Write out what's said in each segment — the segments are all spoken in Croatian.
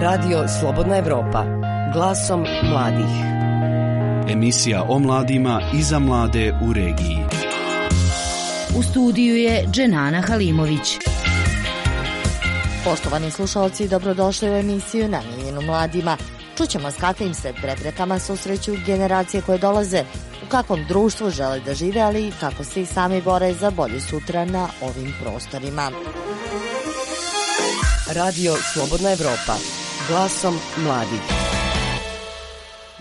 Radio Slobodna Evropa. Glasom mladih. Emisija o mladima i za mlade u regiji. U studiju je Dženana Halimović. Poštovani slušalci, dobrodošli u emisiju namijenjenu mladima. Čućemo s kakvim se preprekama susreću generacije koje dolaze, u kakvom društvu žele da žive, ali i kako se i sami bore za bolje sutra na ovim prostorima. Radio Slobodna Evropa. Glasom mladih.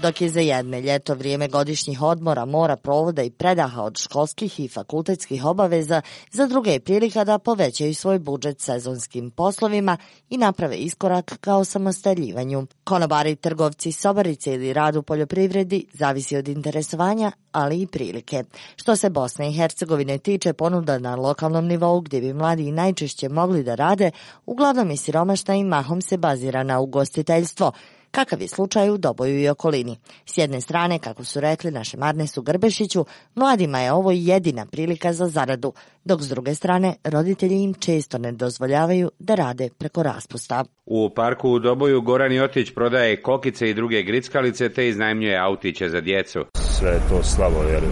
Dok je za jedne ljeto vrijeme godišnjih odmora, mora, provoda i predaha od školskih i fakultetskih obaveza, za druge je prilika da povećaju svoj budžet sezonskim poslovima i naprave iskorak kao samostaljivanju. Konobari, trgovci, sobarice ili rad u poljoprivredi zavisi od interesovanja, ali i prilike. Što se Bosne i Hercegovine tiče ponuda na lokalnom nivou gdje bi mladi najčešće mogli da rade, uglavnom je siromašna i mahom se bazira na ugostiteljstvo, kakav je slučaj u Doboju i okolini. S jedne strane, kako su rekli naše Marnesu Grbešiću, mladima je ovo jedina prilika za zaradu, dok s druge strane roditelji im često ne dozvoljavaju da rade preko raspusta. U parku u Doboju Goran Jotić prodaje kokice i druge grickalice te iznajmljuje autiće za djecu. Sve je to slabo jer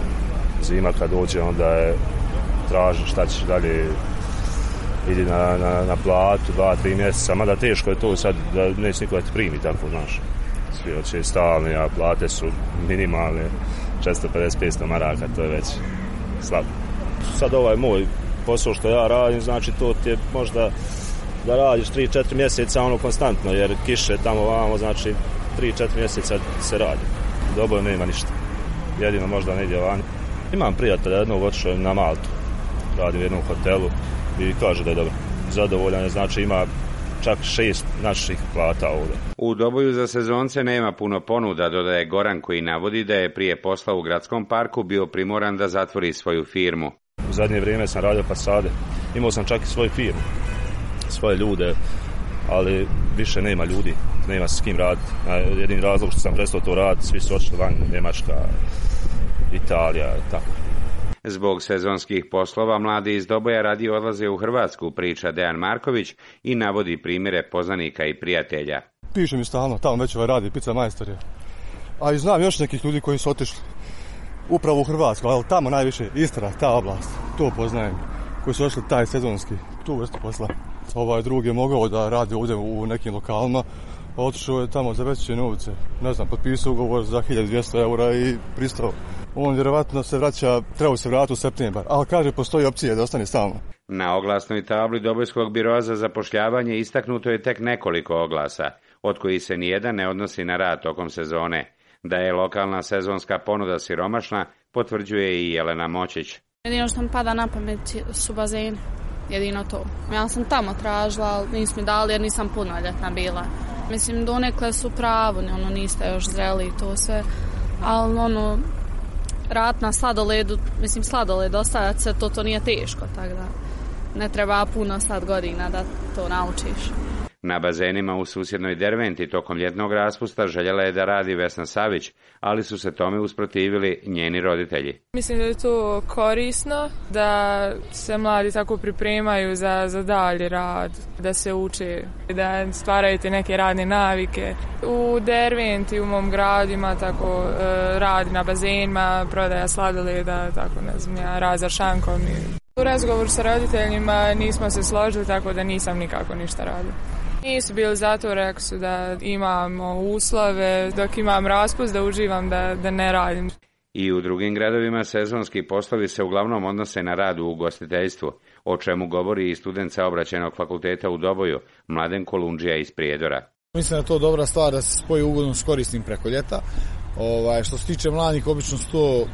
zima kad dođe onda je traži šta ćeš dalje idi na, na, na platu dva, tri mjeseca, mada teško je to sad da neće niko da ti primi tako, znaš. Svi hoće stalne, a plate su minimalne, 450-500 maraka, to je već slabo. Sad ovaj moj posao što ja radim, znači to ti je možda da radiš 3-4 mjeseca ono konstantno, jer kiše tamo vamo, znači 3-4 mjeseca se radi. Dobro nema ništa. Jedino možda negdje van. Imam prijatelja jednog otišao na Maltu. Radi u jednom hotelu i kaže da je dobro. Zadovoljan je, znači ima čak šest naših plata ovdje. U Doboju za sezonce nema puno ponuda, dodaje Goran koji navodi da je prije posla u gradskom parku bio primoran da zatvori svoju firmu. U zadnje vrijeme sam radio fasade. Imao sam čak i svoju firmu, svoje ljude, ali više nema ljudi, nema s kim raditi. Jedini razlog što sam prestao to raditi, svi su otišli van, Njemačka, Italija, tako. Zbog sezonskih poslova mladi iz Doboja radi odlaze u Hrvatsku, priča Dejan Marković i navodi primjere poznanika i prijatelja. Piše mi stalno, tamo već ovaj radi, pizza majstor je. A i znam još nekih ljudi koji su otišli upravo u Hrvatsku, ali tamo najviše Istra, ta oblast, to poznajem, koji su otišli taj sezonski, tu vrstu posla. Ovaj drugi je mogao da radi ovdje u nekim lokalima, otišao je tamo za veće novce, ne znam, potpisao ugovor za 1200 eura i pristao. On vjerovatno se vraća, treba se vratiti u septembar, ali kaže postoji opcija da ostane stalno. Na oglasnoj tabli Dobojskog biroa za zapošljavanje istaknuto je tek nekoliko oglasa, od kojih se nijedan ne odnosi na rad tokom sezone. Da je lokalna sezonska ponuda siromašna, potvrđuje i Jelena Močić. Jedino što mi pada na pamet su bazeni. Jedino to. Ja sam tamo tražila, ali nisu mi dali jer nisam punoljetna bila. Mislim, donekle su pravo, ono, niste još zreli i to sve. Ali, ono, rat na sladoledu, mislim, sladoled ostavljati se, to, to nije teško, tako da ne treba puno sad godina da to naučiš. Na bazenima u susjednoj Derventi tokom ljetnog raspusta željela je da radi Vesna Savić, ali su se tome usprotivili njeni roditelji. Mislim da je to korisno, da se mladi tako pripremaju za, za dalji rad, da se uče, da stvaraju te neke radne navike. U Derventi, u mom gradu ima tako e, radi na bazenima, prodaja sladoleda, tako ne znam ja, rad za šankom. U razgovoru sa roditeljima nismo se složili, tako da nisam nikako ništa radio. Nisu bili zato, rekli su da imamo uslove, dok imam raspust da uživam da, da ne radim. I u drugim gradovima sezonski poslovi se uglavnom odnose na rad u ugostiteljstvu, o čemu govori i student saobraćenog fakulteta u Doboju, Mladen Kolundžija iz Prijedora. Mislim da je to dobra stvar da se spoji ugodno s korisnim preko ljeta. Ovaj, što se tiče mladih, obično su to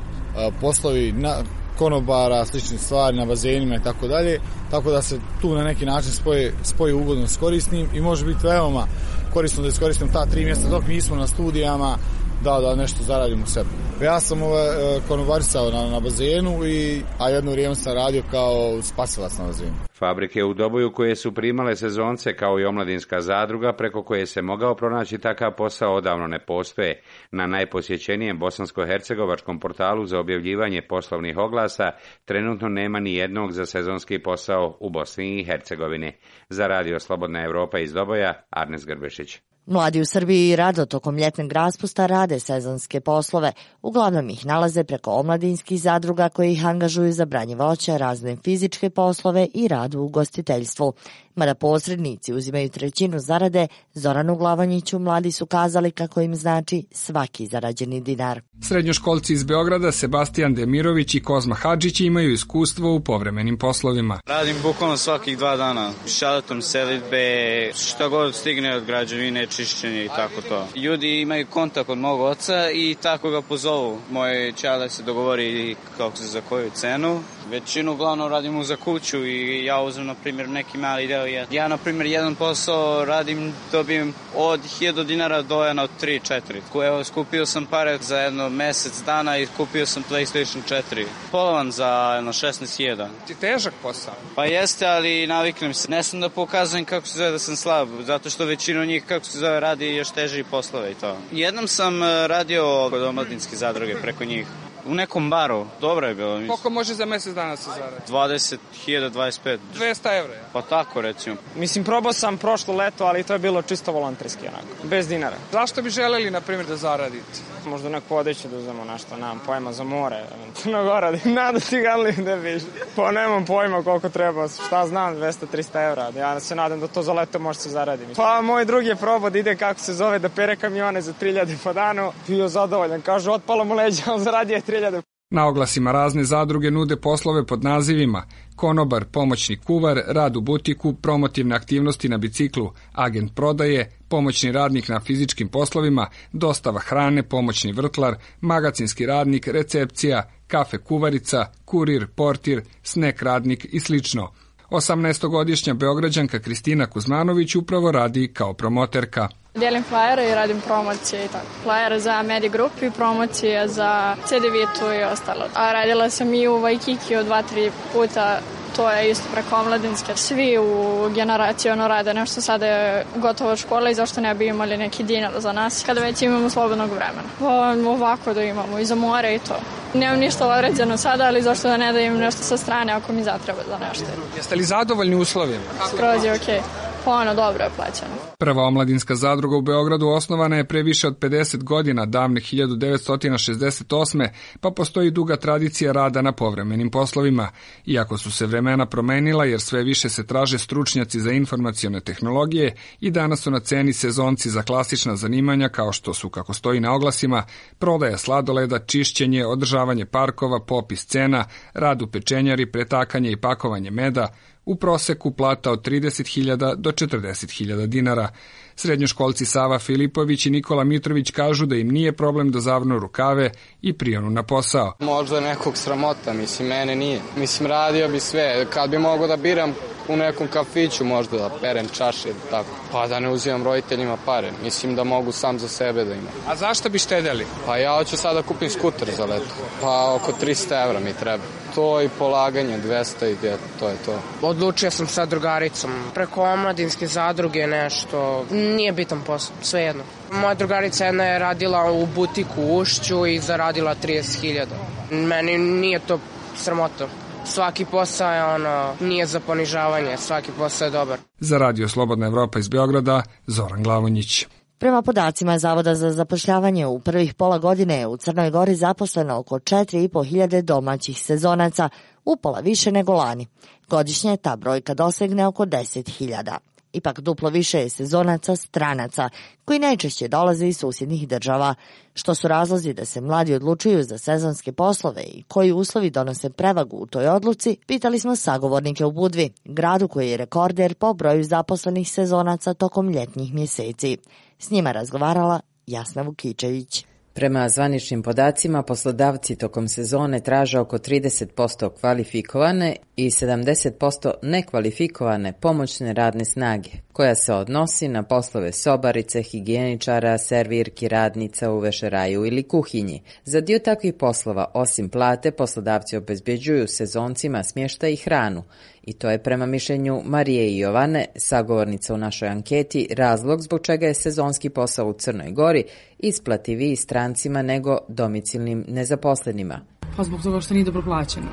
poslovi na, konobara, slične stvari na bazenima i tako dalje, tako da se tu na neki način spoje, spoje ugodno s korisnim i može biti veoma korisno da iskoristim ta tri mjesta dok nismo na studijama, da, da nešto zaradim u sebi. Ja sam ove, e, konobarisao na, na bazenu, i, a jedno vrijeme sam radio kao spasilac na bazenu. Fabrike u Doboju koje su primale sezonce kao i omladinska zadruga preko koje se mogao pronaći takav posao odavno ne postoje. Na najposjećenijem bosansko-hercegovačkom portalu za objavljivanje poslovnih oglasa trenutno nema ni jednog za sezonski posao u Bosni i Hercegovini. Za radio Slobodna Europa iz Doboja, Arnes Grbešić. Mladi u Srbiji rado tokom ljetnog raspusta rade sezonske poslove. Uglavnom ih nalaze preko omladinskih zadruga koji ih angažuju za branje voća, razne fizičke poslove i rad u ugostiteljstvu. Mada posrednici uzimaju trećinu zarade, Zoranu Glavanjiću mladi su kazali kako im znači svaki zarađeni dinar. Srednjoškolci iz Beograda Sebastian Demirović i Kozma Hadžić imaju iskustvo u povremenim poslovima. Radim bukvalno svakih dva dana. Šalatom selitbe, šta god stigne od građevine, čišćenje i tako to. Ljudi imaju kontakt od mog oca i tako ga pozovu. Moje čale se dogovori kako se za koju cenu. Većinu uglavnom radimo za kuću i ja uzmem, na primjer, neki mali deo. Ja, na primjer, jedan posao radim, dobijem od 1000 dinara do jedno 3-4. Evo, skupio sam pare za jedno mesec dana i kupio sam PlayStation 4. Polovan za jedno 16.000. Ti težak posao? Pa jeste, ali naviknem se. Ne sam da pokazujem kako se zove da sam slab, zato što većina njih kako se zove radi još teži poslove i to. Jednom sam eh, radio kod omladinske zadruge preko njih. U nekom baru. Dobro je bilo. Koliko može za mesec dana se zaradi? 20.000, 25. 200 evra. Pa tako recimo. Mislim, probao sam prošlo leto, ali to je bilo čisto volonterski onako. Bez dinara. Zašto bi želeli, na primjer, da zaradite? Možda neku odeću da uzmemo nešto, nemam pojma za more. Crno Gora, nada ti ganli da biš. Pa nemam pojma koliko treba, šta znam, 200-300 evra. Ja se nadam da to za leto može se zaraditi. Pa moj drugi je probao da ide kako se zove, da pere kamione za 3000 po danu. Bio zadovoljan, kaže, otpalo mu leđa, on zaradio 3000. Na oglasima razne zadruge nude poslove pod nazivima konobar, pomoćni kuvar, rad u butiku, promotivne aktivnosti na biciklu, agent prodaje, pomoćni radnik na fizičkim poslovima, dostava hrane, pomoćni vrtlar, magacinski radnik, recepcija, kafe kuvarica, kurir, portir, snek radnik i slično. 18-godišnja beograđanka Kristina Kuzmanović upravo radi kao promoterka. Dijelim flajere i radim promocije i tako. Flajere za Medi Group i promocije za CD Vitu i ostalo. A radila sam i u Vajkiki dva, tri puta to je isto preko omladinske. Svi u generaciji ono rade nešto sada je gotovo škola i zašto ne bi imali neki dinar za nas kada već imamo slobodnog vremena. Pa, ovako da imamo i za more i to. Nemam ništa određeno sada, ali zašto da ne da im nešto sa strane ako mi zatreba za nešto. Jeste li zadovoljni uslovima? Skroz je okej. Okay. Pa dobro je plaćeno. Prva omladinska zadruga u Beogradu osnovana je pre više od 50 godina, davne 1968. pa postoji duga tradicija rada na povremenim poslovima. Iako su se vremena promenila jer sve više se traže stručnjaci za informacione tehnologije i danas su na ceni sezonci za klasična zanimanja kao što su, kako stoji na oglasima, prodaja sladoleda, čišćenje, održavanje parkova, popis cena, rad u pečenjari, pretakanje i pakovanje meda, u proseku plata od 30.000 do 40.000 dinara. Srednjoškolci Sava Filipović i Nikola Mitrović kažu da im nije problem da zavnu rukave i prijonu na posao. Možda nekog sramota, mislim, mene nije. Mislim, radio bi sve. Kad bi mogao da biram u nekom kafiću možda da perem čaše ili tako. Pa da ne uzimam roditeljima pare. Mislim da mogu sam za sebe da imam. A zašto bi štedeli? Pa ja hoću sada da kupim skuter za leto. Pa oko 300 evra mi treba. To i polaganje 200 i to je to. Odlučio sam sa drugaricom. Preko omladinske zadruge nešto. Nije bitan posao, sve jedno. Moja drugarica jedna je radila u butiku u Ušću i zaradila 30.000. Meni nije to sramota svaki posao je ono, nije za ponižavanje, svaki posao je dobar. Za Radio Slobodna Evropa iz Beograda, Zoran Glavonjić. Prema podacima Zavoda za zapošljavanje u prvih pola godine je u Crnoj Gori zaposleno oko 4.500 domaćih sezonaca, upola više nego lani. Godišnje ta brojka dosegne oko 10.000. Ipak duplo više je sezonaca stranaca, koji najčešće dolaze iz susjednih država. Što su razlozi da se mladi odlučuju za sezonske poslove i koji uslovi donose prevagu u toj odluci, pitali smo sagovornike u Budvi, gradu koji je rekorder po broju zaposlenih sezonaca tokom ljetnjih mjeseci. S njima razgovarala Jasna Vukičević. Prema zvaničnim podacima, poslodavci tokom sezone traže oko 30% kvalifikovane i 70% nekvalifikovane pomoćne radne snage, koja se odnosi na poslove sobarice, higijeničara, servirki, radnica u vešeraju ili kuhinji. Za dio takvih poslova, osim plate, poslodavci obezbeđuju sezoncima smješta i hranu, i to je prema mišljenju Marije i Jovane, sagovornica u našoj anketi, razlog zbog čega je sezonski posao u Crnoj Gori isplativiji strancima nego domicilnim nezaposlenima. Pa zbog toga što nije dobro plaćeno.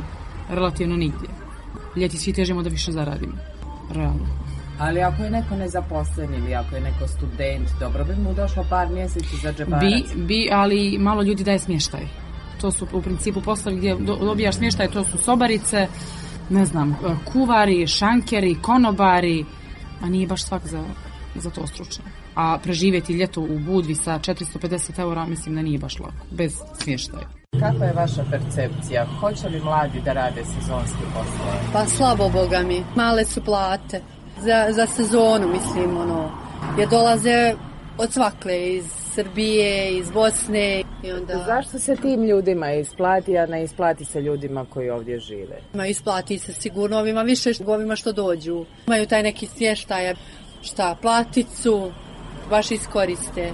Relativno nigdje. Ljeti svi težimo da više zaradimo. Realno. Ali ako je neko nezaposlen ili ako je neko student, dobro bi mu došlo par mjeseci za džeparac. Bi, bi, ali malo ljudi daje smještaj. To su u principu poslovi gdje dobijaš smještaj, to su sobarice, ne znam, kuvari, šankeri, konobari, a nije baš svak za, za to stručan. A preživjeti ljeto u Budvi sa 450 eura mislim da nije baš lako, bez smještaja. Kakva je vaša percepcija? Hoće li mladi da rade sezonski poslove? Pa slabo, boga mi. Male su plate. Za, za sezonu, mislim, ono. Jer dolaze od svakle, iz Srbije, iz Bosne. I onda... Zašto se tim ljudima isplati, a ne isplati se ljudima koji ovdje žive? Ma isplati se sigurno ovima više ovima što dođu. Imaju taj neki smještaj, šta, platicu, baš iskoriste.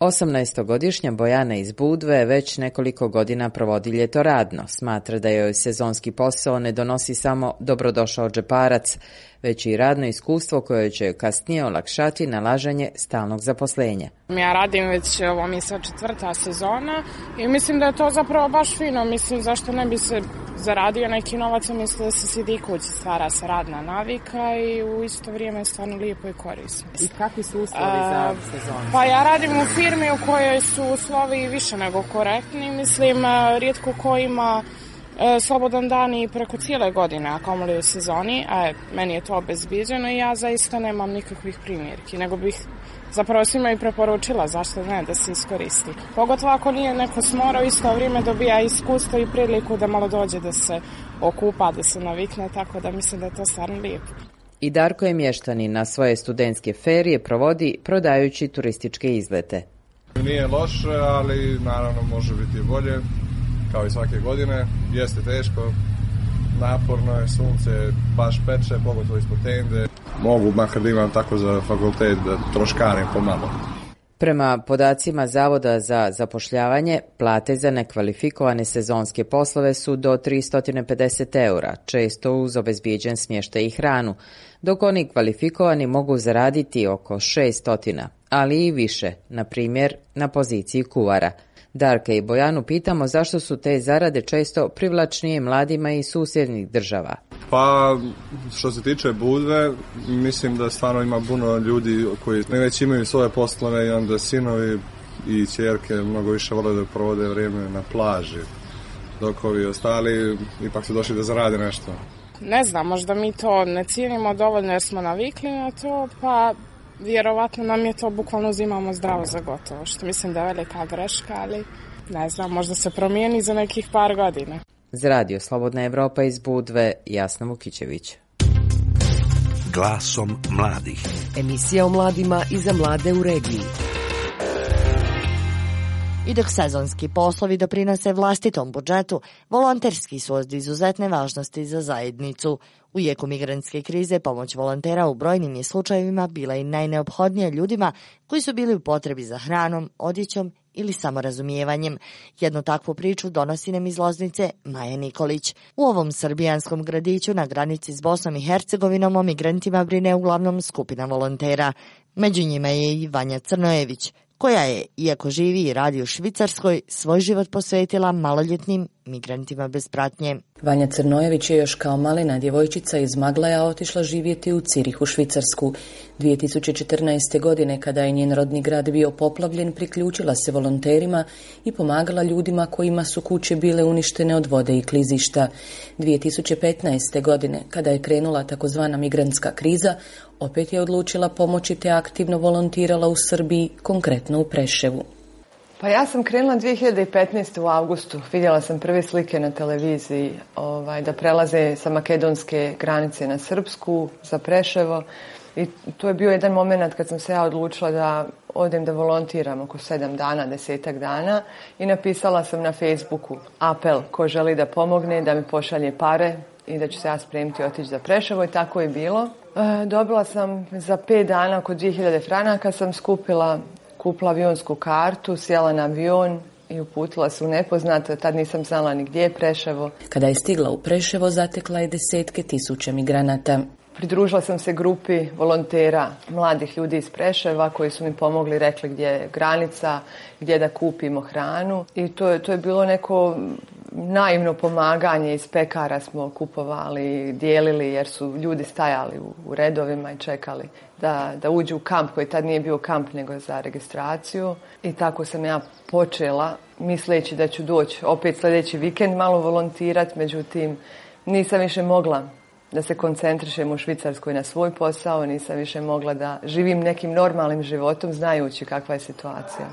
18-godišnja Bojana iz Budve već nekoliko godina provodi ljeto radno. Smatra da joj sezonski posao ne donosi samo dobrodošao džeparac, već i radno iskustvo koje će kasnije olakšati nalažanje stalnog zaposlenja. Ja radim već ovo mi se četvrta sezona i mislim da je to zapravo baš fino. Mislim zašto ne bi se zaradio neki novac, mislim da se sidi kući, stvara se radna navika i u isto vrijeme je stvarno lijepo i korisno. I kakvi su uslovi za sezonu? Pa ja radim u firmi u kojoj su uslovi više nego korektni. Mislim, rijetko ko ima slobodan dan i preko cijele godine, a kamoli u sezoni, a meni je to obezbiđeno i ja zaista nemam nikakvih primjerki, nego bih zapravo svima i preporučila zašto ne da se iskoristi. Pogotovo ako nije neko smorao, isto vrijeme dobija iskustvo i priliku da malo dođe da se okupa, da se navikne, tako da mislim da je to stvarno lijepo. I Darko je mještani na svoje studentske ferije provodi prodajući turističke izlete. Nije loše, ali naravno može biti bolje, kao i svake godine. Jeste teško, naporno je, sunce baš peče, pogotovo ispod tende. Mogu, makar da imam tako za fakultet, da troškarim pomalo. Prema podacima Zavoda za zapošljavanje, plate za nekvalifikovane sezonske poslove su do 350 eura, često uz obezbijeđen smještaj i hranu, dok oni kvalifikovani mogu zaraditi oko 600, ali i više, na primjer na poziciji kuvara – Darka i Bojanu pitamo zašto su te zarade često privlačnije mladima iz susjednih država. Pa, što se tiče Budve, mislim da stvarno ima puno ljudi koji ne već imaju svoje poslove i onda sinovi i čerke mnogo više vole da provode vrijeme na plaži, dok ovi ostali ipak su došli da zarade nešto. Ne znam, možda mi to ne cijenimo dovoljno jer smo navikli na to, pa vjerovatno nam je to bukvalno uzimamo zdravo za gotovo, što mislim da je velika greška, ali ne znam, možda se promijeni za nekih par godina. Za radio Slobodna Evropa iz Budve, Jasna Vukićević. Glasom mladih. Emisija o mladima i za mlade u regiji. I dok sezonski poslovi doprinose vlastitom budžetu, volonterski su od izuzetne važnosti za zajednicu. U jeku migrantske krize pomoć volontera u brojnim je slučajevima bila i najneophodnija ljudima koji su bili u potrebi za hranom, odjećom ili samorazumijevanjem. Jednu takvu priču donosi nam iz Loznice Maja Nikolić. U ovom srbijanskom gradiću na granici s Bosnom i Hercegovinom o migrantima brine uglavnom skupina volontera. Među njima je i Vanja Crnojević, koja je, iako živi i radi u Švicarskoj, svoj život posvetila maloljetnim migrantima bez pratnje. Vanja Crnojević je još kao malena djevojčica iz Maglaja otišla živjeti u Cirih u Švicarsku. 2014. godine, kada je njen rodni grad bio poplavljen, priključila se volonterima i pomagala ljudima kojima su kuće bile uništene od vode i klizišta. 2015. godine, kada je krenula takozvana migrantska kriza, opet je odlučila pomoći te aktivno volontirala u Srbiji, konkretno u Preševu. Pa ja sam krenula 2015. u avgustu. Vidjela sam prve slike na televiziji ovaj, da prelaze sa makedonske granice na Srpsku, za Preševo. I to je bio jedan moment kad sam se ja odlučila da odem da volontiram oko sedam dana, desetak dana i napisala sam na Facebooku apel ko želi da pomogne, da mi pošalje pare i da ću se ja spremiti otići za Preševo i tako je bilo. E, dobila sam za pet dana oko 2000 franaka sam skupila kupila avionsku kartu, sjela na avion i uputila se u nepoznato, tad nisam znala ni gdje je Preševo. Kada je stigla u Preševo, zatekla je desetke tisuća migranata. Pridružila sam se grupi volontera, mladih ljudi iz Preševa koji su mi pomogli, rekli gdje je granica, gdje da kupimo hranu. I to je, to je bilo neko naivno pomaganje. Iz pekara smo kupovali, dijelili jer su ljudi stajali u, u redovima i čekali da, da uđu u kamp koji tad nije bio kamp nego za registraciju. I tako sam ja počela misleći da ću doći opet sljedeći vikend malo volontirati, međutim nisam više mogla da se koncentrišem u Švicarskoj na svoj posao, nisam više mogla da živim nekim normalnim životom znajući kakva je situacija.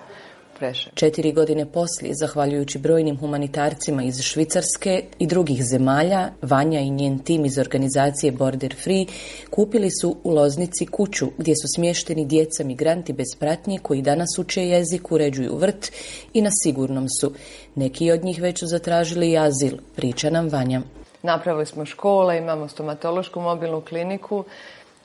Četiri godine poslije, zahvaljujući brojnim humanitarcima iz Švicarske i drugih zemalja, Vanja i njen tim iz organizacije Border Free kupili su u Loznici kuću gdje su smješteni djeca migranti bez pratnje koji danas uče jezik, uređuju vrt i na sigurnom su. Neki od njih već su zatražili i azil, priča nam Vanja. Napravili smo škole, imamo stomatološku mobilnu kliniku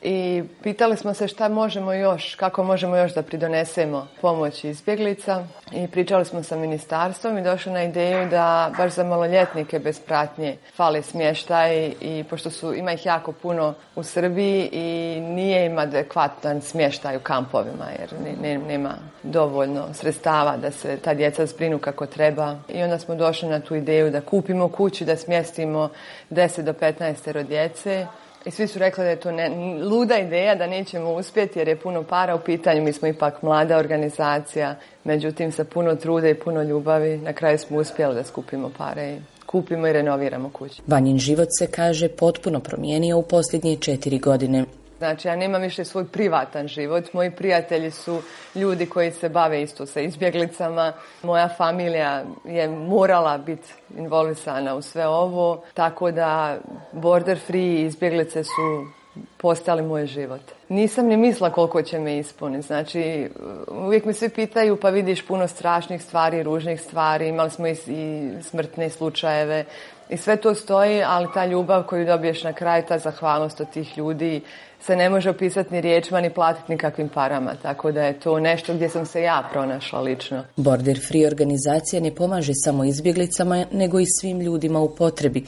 i pitali smo se šta možemo još, kako možemo još da pridonesemo pomoći izbjeglica. I pričali smo sa ministarstvom i došli na ideju da baš za maloljetnike bez pratnje fali smještaj i pošto su, ima ih jako puno u Srbiji i nije im adekvatan smještaj u kampovima jer ne, nema dovoljno sredstava da se ta djeca zbrinu kako treba. I onda smo došli na tu ideju da kupimo kuću, da smjestimo 10 do 15 djece i svi su rekli da je to ne, luda ideja, da nećemo uspjeti jer je puno para u pitanju. Mi smo ipak mlada organizacija, međutim sa puno truda i puno ljubavi na kraju smo uspjeli da skupimo pare i kupimo i renoviramo kuću. Vanjin život se kaže potpuno promijenio u posljednje četiri godine. Znači, ja nemam više svoj privatan život. Moji prijatelji su ljudi koji se bave isto sa izbjeglicama. Moja familija je morala biti involvisana u sve ovo. Tako da border free izbjeglice su postali moj život. Nisam ni mislila koliko će me ispuniti. Znači, uvijek mi svi pitaju pa vidiš puno strašnih stvari, ružnih stvari. Imali smo i, i smrtne slučajeve. I sve to stoji, ali ta ljubav koju dobiješ na kraju, ta zahvalnost od tih ljudi se ne može opisati ni riječima ni platiti nikakvim parama, tako da je to nešto gdje sam se ja pronašla lično. Border Free organizacija ne pomaže samo izbjeglicama, nego i svim ljudima u potrebi.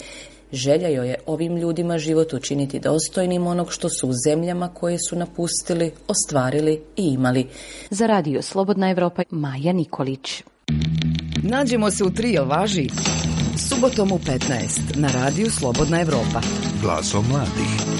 Želja joj je ovim ljudima život učiniti dostojnim onog što su u zemljama koje su napustili, ostvarili i imali. Za radio Slobodna Evropa Maja Nikolić. Nađemo se u trio važi subotom u 15 na radiju Slobodna Evropa. Glasom mladih.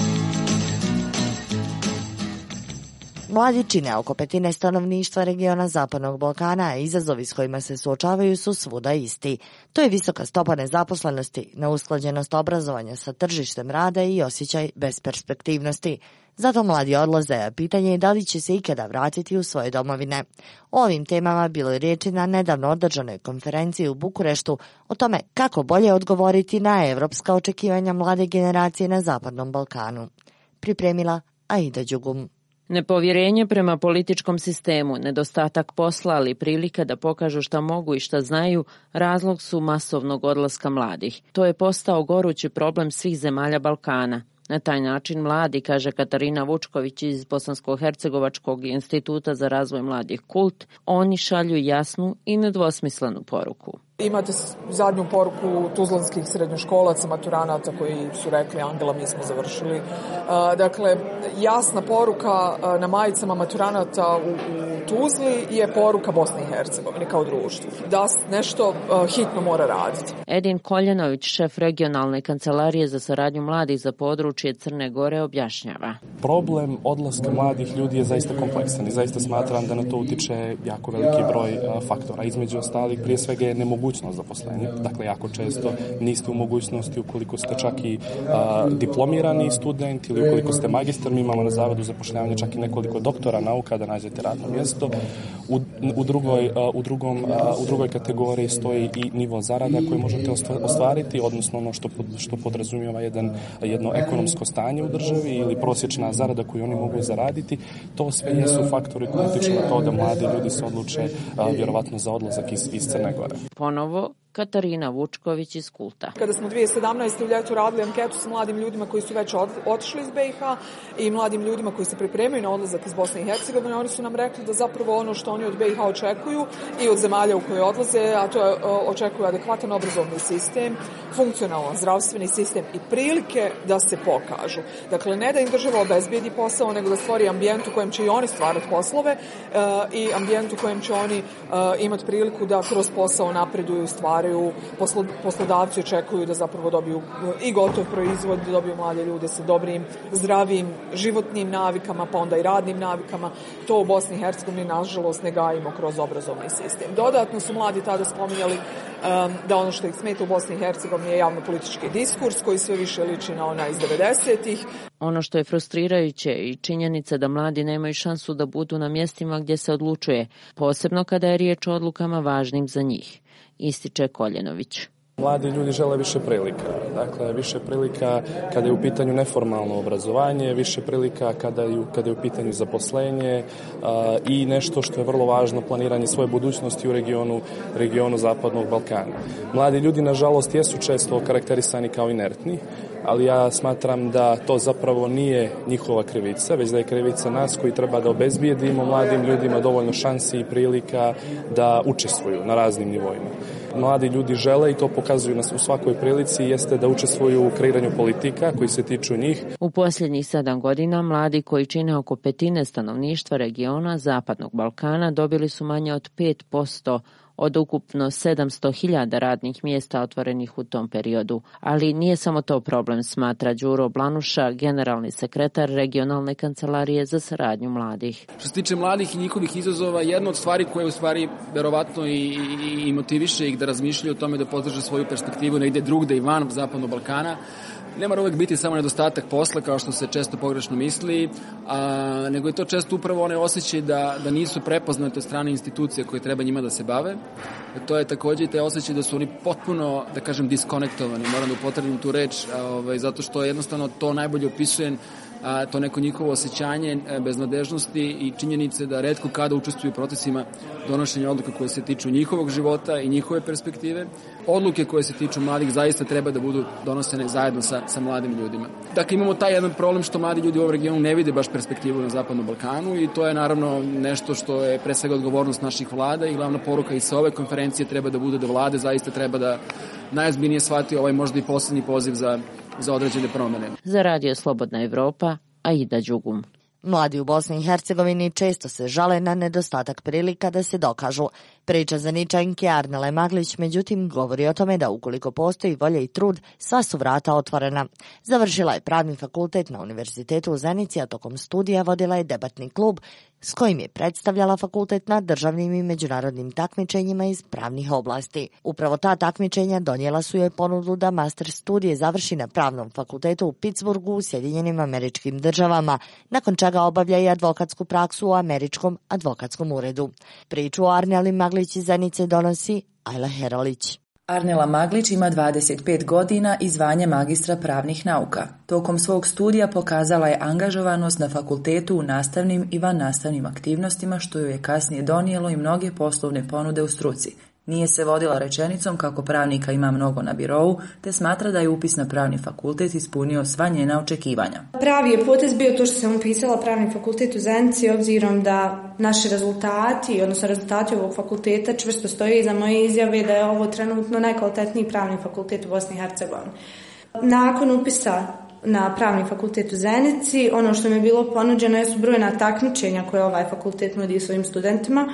Mladi čine oko petine stanovništva regiona Zapadnog Balkana, a izazovi s kojima se suočavaju su svuda isti. To je visoka stopa nezaposlenosti, neusklađenost obrazovanja sa tržištem rada i osjećaj besperspektivnosti. Zato mladi odlaze, a pitanje je da li će se ikada vratiti u svoje domovine. O ovim temama bilo je riječi na nedavno održanoj konferenciji u Bukureštu o tome kako bolje odgovoriti na evropska očekivanja mlade generacije na Zapadnom Balkanu. Pripremila Aida Đugum. Nepovjerenje prema političkom sistemu, nedostatak posla ali prilika da pokažu šta mogu i šta znaju, razlog su masovnog odlaska mladih. To je postao gorući problem svih zemalja Balkana. Na taj način mladi, kaže Katarina Vučković iz Bosansko-Hercegovačkog instituta za razvoj mladih kult, oni šalju jasnu i nedvosmislenu poruku. Imate zadnju poruku tuzlanskih srednjoškolaca, maturanata koji su rekli Angela mi smo završili. Dakle, jasna poruka na majicama maturanata u, u Tuzli je poruka Bosne i Hercegovine kao društvu. Da nešto hitno mora raditi. Edin Koljanović, šef regionalne kancelarije za saradnju mladih za područje Crne Gore, objašnjava. Problem odlaska mladih ljudi je zaista kompleksan i zaista smatram da na to utiče jako veliki broj faktora. Između ostalih, prije svega je nemogućnost mogućnost zaposlenja. Dakle, jako često niste u mogućnosti ukoliko ste čak i a, diplomirani student ili ukoliko ste magistar, mi imamo na zavodu zapošljavanja čak i nekoliko doktora nauka da nađete radno mjesto. U, u, drugoj, a, u, drugom, a, u drugoj kategoriji stoji i nivo zarada koje možete ostvariti, odnosno ono što, što podrazumijeva jedan, jedno ekonomsko stanje u državi ili prosječna zarada koju oni mogu zaraditi. To sve jesu faktori koji utiču na to da mladi ljudi se odluče vjerovatno za odlazak iz, iz Crne Gore Bonobo Katarina Vučković iz Kulta. Kada smo 2017. u ljetu radili anketu sa mladim ljudima koji su već otišli iz BiH i mladim ljudima koji se pripremaju na odlazak iz Bosne i Hercegovine, oni su nam rekli da zapravo ono što oni od BiH očekuju i od zemalja u koje odlaze, a to je očekuju adekvatan obrazovni sistem, funkcionalan zdravstveni sistem i prilike da se pokažu. Dakle, ne da im država obezbijedi posao, nego da stvori ambijent u kojem će i oni stvarati poslove i ambijent u kojem će oni imati priliku da kroz posao napreduju stvari stvaraju, poslodavci očekuju da zapravo dobiju i gotov proizvod, da dobiju mlade ljude sa dobrim, zdravim životnim navikama, pa onda i radnim navikama. To u Bosni i Hercegovini, nažalost, ne gajimo kroz obrazovni sistem. Dodatno su mladi tada spominjali um, da ono što ih smeta u Bosni i Hercegovini je javno-politički diskurs koji sve više liči na ona iz 90-ih. Ono što je frustrirajuće i činjenica da mladi nemaju šansu da budu na mjestima gdje se odlučuje, posebno kada je riječ o odlukama važnim za njih, ističe Koljenović. Mladi ljudi žele više prilika. Dakle, više prilika kada je u pitanju neformalno obrazovanje, više prilika kada je, kada je u pitanju zaposlenje i nešto što je vrlo važno, planiranje svoje budućnosti u regionu, regionu Zapadnog Balkana. Mladi ljudi, nažalost, jesu često karakterisani kao inertni, ali ja smatram da to zapravo nije njihova krivica, već da je krivica nas koji treba da obezbijedimo mladim ljudima dovoljno šansi i prilika da učestvuju na raznim nivoima mladi ljudi žele i to pokazuju nas u svakoj prilici jeste da učestvuju u kreiranju politika koji se tiču njih. U posljednjih sedam godina mladi koji čine oko petine stanovništva regiona Zapadnog Balkana dobili su manje od 5% od ukupno 700.000 radnih mjesta otvorenih u tom periodu. Ali nije samo to problem, smatra Đuro Blanuša, generalni sekretar regionalne kancelarije za saradnju mladih. Što se tiče mladih i njihovih izazova, jedna od stvari koje u stvari verovatno i, i, i motiviše ih da razmišljaju o tome da podrže svoju perspektivu negde drugde i van Zapadnog Balkana, ne mora uvek biti samo nedostatak posla kao što se često pogrešno misli, a, nego je to često upravo onaj osjećaj da, da nisu prepoznate od strane institucije koje treba njima da se bave. To je takođe i taj osjećaj da su oni potpuno, da kažem, diskonektovani, moram da upotrebim tu reč, a, ovaj, zato što jednostavno to najbolje opisuje a, to neko njihovo osjećanje e, beznadežnosti i činjenice da redko kada učestvuju u procesima donošenja odluka koje se tiču njihovog života i njihove perspektive. Odluke koje se tiču mladih zaista treba da budu donosene zajedno sa, sa mladim ljudima. Dakle, imamo taj jedan problem što mladi ljudi u ovom regionu ne vide baš perspektivu na Zapadnom Balkanu i to je naravno nešto što je pre svega odgovornost naših vlada i glavna poruka i sa ove konferencije treba da bude da vlade zaista treba da najozbiljnije shvati ovaj možda i poslednji poziv za za određene promene. Za Radio Slobodna Evropa, Aida Đugum. Mladi u Bosni i Hercegovini često se žale na nedostatak prilika da se dokažu. Priča za Ničanke Arnele Maglić međutim govori o tome da ukoliko postoji volja i trud, sva su vrata otvorena. Završila je pravni fakultet na Univerzitetu u Zenici, a tokom studija vodila je debatni klub s kojim je predstavljala fakultet na državnim i međunarodnim takmičenjima iz pravnih oblasti. Upravo ta takmičenja donijela su joj ponudu da master studije završi na pravnom fakultetu u Pittsburghu u Sjedinjenim američkim državama, nakon čega obavlja i advokatsku praksu u američkom advokatskom uredu. Priču o Arneli Maglić iz Zenice donosi Ajla Herolić. Arnela Maglić ima 25 godina i zvanje magistra pravnih nauka. Tokom svog studija pokazala je angažovanost na fakultetu u nastavnim i van nastavnim aktivnostima što joj je kasnije donijelo i mnoge poslovne ponude u struci, Nije se vodila rečenicom kako pravnika ima mnogo na birovu, te smatra da je upis na pravni fakultet ispunio sva njena očekivanja. Pravi je potez bio to što sam upisala pravni fakultet u Zenci, obzirom da naši rezultati, odnosno rezultati ovog fakulteta čvrsto stoje iza moje izjave da je ovo trenutno najkvalitetniji pravni fakultet u Bosni i Hercegovini. Nakon upisa na pravni fakultet u Zenici, ono što mi je bilo ponuđeno je su brojna takmičenja koje ovaj fakultet nudi svojim studentima,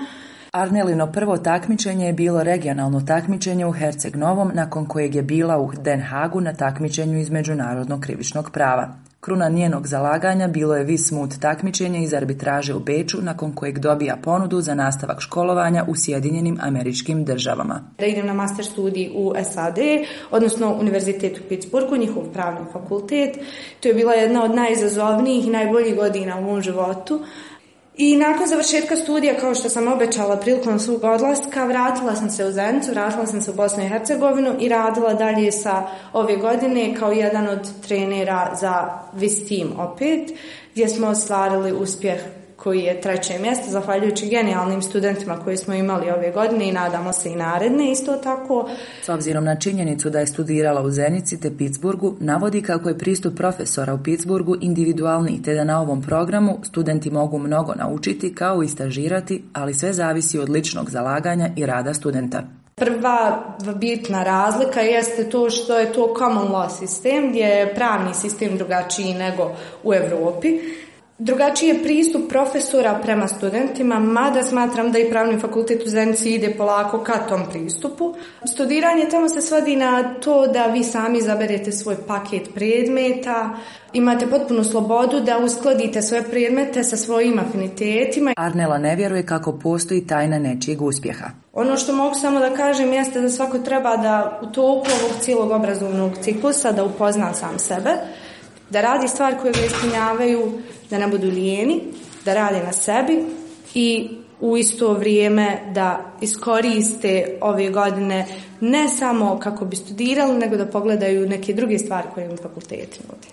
Arnelino prvo takmičenje je bilo regionalno takmičenje u Herceg Novom, nakon kojeg je bila u Den Hagu na takmičenju iz međunarodnog krivičnog prava. Kruna njenog zalaganja bilo je Vismut takmičenje iz arbitraže u Beču, nakon kojeg dobija ponudu za nastavak školovanja u Sjedinjenim američkim državama. Da idem na master studij u SAD, odnosno Univerzitet u Pittsburghu, njihov pravni fakultet. To je bila jedna od najizazovnijih i najboljih godina u mom životu. I nakon završetka studija, kao što sam obećala prilikom svog odlaska, vratila sam se u Zenicu, vratila sam se u Bosnu i Hercegovinu i radila dalje sa ove godine kao jedan od trenera za VIS team opet, gdje smo ostvarili uspjeh koji je treće mjesto, zahvaljujući genijalnim studentima koje smo imali ove godine i nadamo se i naredne isto tako. S obzirom na činjenicu da je studirala u Zenici te Pittsburghu, navodi kako je pristup profesora u Pittsburghu individualni te da na ovom programu studenti mogu mnogo naučiti kao i stažirati, ali sve zavisi od ličnog zalaganja i rada studenta. Prva bitna razlika jeste to što je to common law sistem gdje je pravni sistem drugačiji nego u Evropi drugačiji je pristup profesora prema studentima, mada smatram da i pravni fakultet u Zenici ide polako ka tom pristupu. Studiranje tamo se svodi na to da vi sami zaberete svoj paket predmeta, imate potpunu slobodu da uskladite svoje predmete sa svojim afinitetima. Arnela ne vjeruje kako postoji tajna nečijeg uspjeha. Ono što mogu samo da kažem jeste da svako treba da u toku ovog cijelog obrazovnog ciklusa da upozna sam sebe, da radi stvari koje ga ispunjavaju, da ne budu lijeni, da rade na sebi i u isto vrijeme da iskoriste ove godine ne samo kako bi studirali, nego da pogledaju neke druge stvari koje im fakulteti nudi.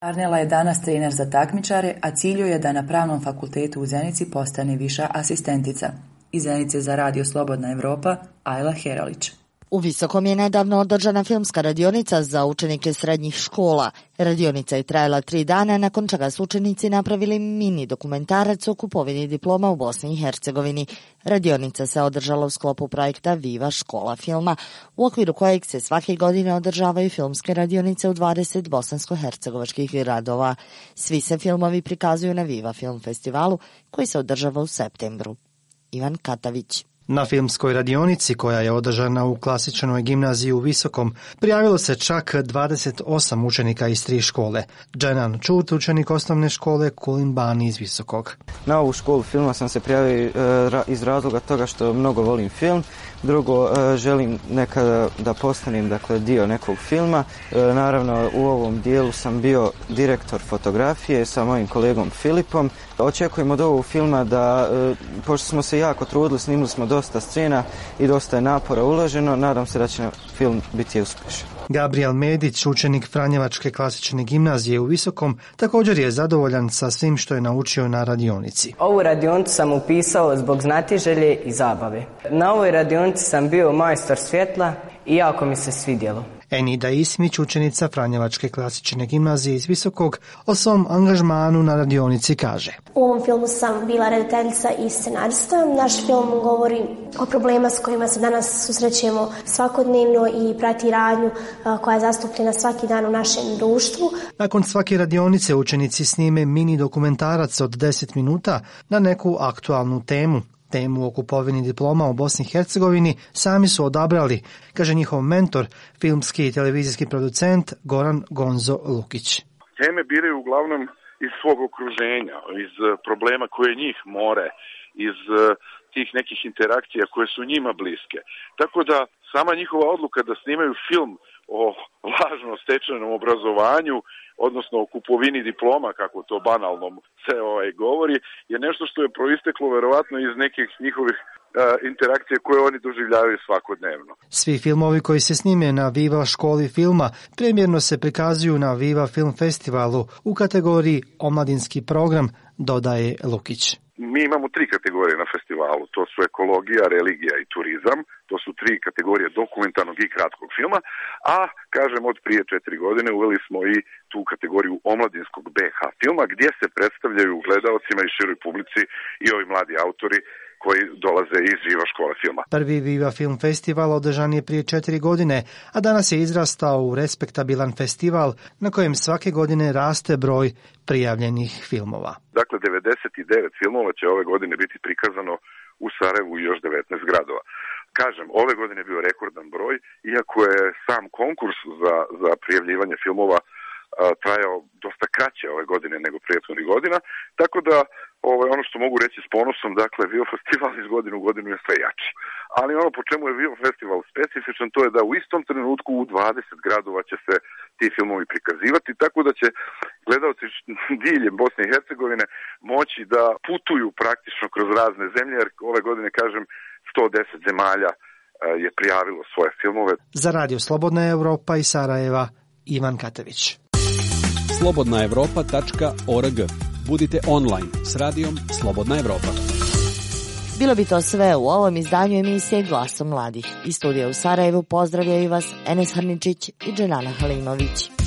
Arnela je danas trener za takmičare, a cilju je da na pravnom fakultetu u Zenici postane viša asistentica. Iz Zenice za radio Slobodna Evropa, Ajla Heralić. U Visokom je nedavno održana filmska radionica za učenike srednjih škola. Radionica je trajala tri dana, nakon čega su učenici napravili mini dokumentarac o kupovini diploma u Bosni i Hercegovini. Radionica se održala u sklopu projekta Viva škola filma, u okviru kojeg se svake godine održavaju filmske radionice u 20 bosansko-hercegovačkih gradova. Svi se filmovi prikazuju na Viva film festivalu koji se održava u septembru. Ivan Katavić na filmskoj radionici koja je održana u klasičnoj gimnaziji u Visokom prijavilo se čak 28 učenika iz tri škole. Dženan Čut, učenik osnovne škole Kulin Bani iz Visokog. Na ovu školu filma sam se prijavio e, iz razloga toga što mnogo volim film. Drugo, e, želim nekada da postanem dakle, dio nekog filma. E, naravno, u ovom dijelu sam bio direktor fotografije sa mojim kolegom Filipom. Očekujem od ovog filma da, pošto smo se jako trudili, snimili smo dosta scena i dosta je napora uloženo. Nadam se da će film biti uspješan. Gabriel Medić, učenik Franjevačke klasične gimnazije u Visokom, također je zadovoljan sa svim što je naučio na radionici. Ovu radionicu sam upisao zbog znatiželje i zabave. Na ovoj radionici sam bio majstor svjetla i jako mi se svidjelo. Enida Ismić, učenica Franjevačke klasične gimnazije iz Visokog, o svom angažmanu na radionici kaže. U ovom filmu sam bila redateljica i scenarista. Naš film govori o problema s kojima se danas susrećemo svakodnevno i prati radnju koja je zastupljena svaki dan u našem društvu. Nakon svake radionice učenici snime mini dokumentarac od 10 minuta na neku aktualnu temu temu o kupovini diploma u Bosni i Hercegovini sami su odabrali, kaže njihov mentor, filmski i televizijski producent Goran Gonzo Lukić. Teme biraju uglavnom iz svog okruženja, iz eh, problema koje njih more, iz eh, tih nekih interakcija koje su njima bliske. Tako da sama njihova odluka da snimaju film o lažno stečenom obrazovanju odnosno o kupovini diploma, kako to banalno se ovaj govori, je nešto što je proisteklo verovatno iz nekih njihovih e, interakcije koje oni doživljavaju svakodnevno. Svi filmovi koji se snime na Viva školi filma premjerno se prikazuju na Viva Film Festivalu u kategoriji Omladinski program, dodaje Lukić. Mi imamo tri kategorije na festivalu, to su ekologija, religija i turizam, to su tri kategorije dokumentarnog i kratkog filma, a kažem od prije četiri godine uveli smo i tu kategoriju omladinskog BH filma gdje se predstavljaju gledalcima i široj publici i ovi mladi autori koji dolaze iz Viva škole filma. Prvi Viva Film Festival održan je prije četiri godine, a danas je izrastao u respektabilan festival na kojem svake godine raste broj prijavljenih filmova. Dakle, 99 filmova će ove godine biti prikazano u Sarajevu i još 19 gradova. Kažem, ove godine je bio rekordan broj, iako je sam konkurs za, za prijavljivanje filmova trajao dosta kraće ove godine nego prijetvornih godina, tako da ovaj, ono što mogu reći s ponosom, dakle, Vivo Festival iz godinu u godinu je sve jači. Ali ono po čemu je Vivo Festival specifičan, to je da u istom trenutku u 20 gradova će se ti filmovi prikazivati, tako da će gledalci diljem Bosne i Hercegovine moći da putuju praktično kroz razne zemlje, jer ove godine, kažem, 110 zemalja je prijavilo svoje filmove. Za radio Slobodna Europa i Sarajeva, Ivan Katević slobodnaevropa.org. Budite online s radijom Slobodna Evropa. Bilo bi to sve u ovom izdanju emisije Glasom mladih. Iz studija u Sarajevu pozdravljaju vas Enes Hrničić i Dženana Halimović.